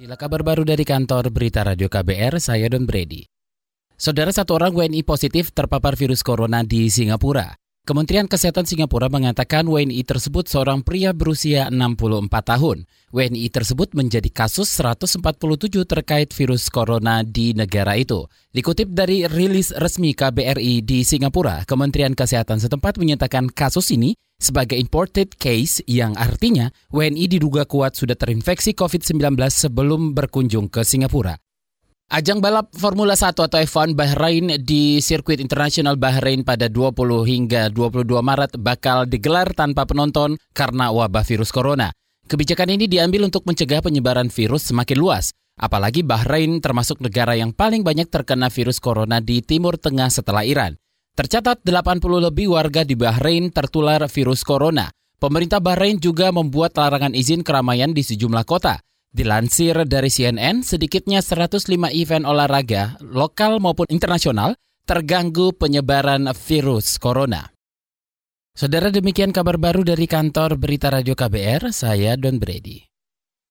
Inilah kabar baru dari kantor Berita Radio KBR, saya Don Brady. Saudara satu orang WNI positif terpapar virus corona di Singapura. Kementerian Kesehatan Singapura mengatakan WNI tersebut seorang pria berusia 64 tahun. WNI tersebut menjadi kasus 147 terkait virus corona di negara itu. Dikutip dari rilis resmi KBRI di Singapura, Kementerian Kesehatan setempat menyatakan kasus ini sebagai imported case yang artinya WNI diduga kuat sudah terinfeksi COVID-19 sebelum berkunjung ke Singapura. Ajang balap Formula 1 atau F1 Bahrain di sirkuit internasional Bahrain pada 20 hingga 22 Maret bakal digelar tanpa penonton karena wabah virus corona. Kebijakan ini diambil untuk mencegah penyebaran virus semakin luas. Apalagi Bahrain termasuk negara yang paling banyak terkena virus corona di Timur Tengah setelah Iran. Tercatat 80 lebih warga di Bahrain tertular virus corona. Pemerintah Bahrain juga membuat larangan izin keramaian di sejumlah kota. Dilansir dari CNN, sedikitnya 105 event olahraga, lokal maupun internasional, terganggu penyebaran virus corona. Saudara demikian kabar baru dari kantor Berita Radio KBR, saya Don Brady.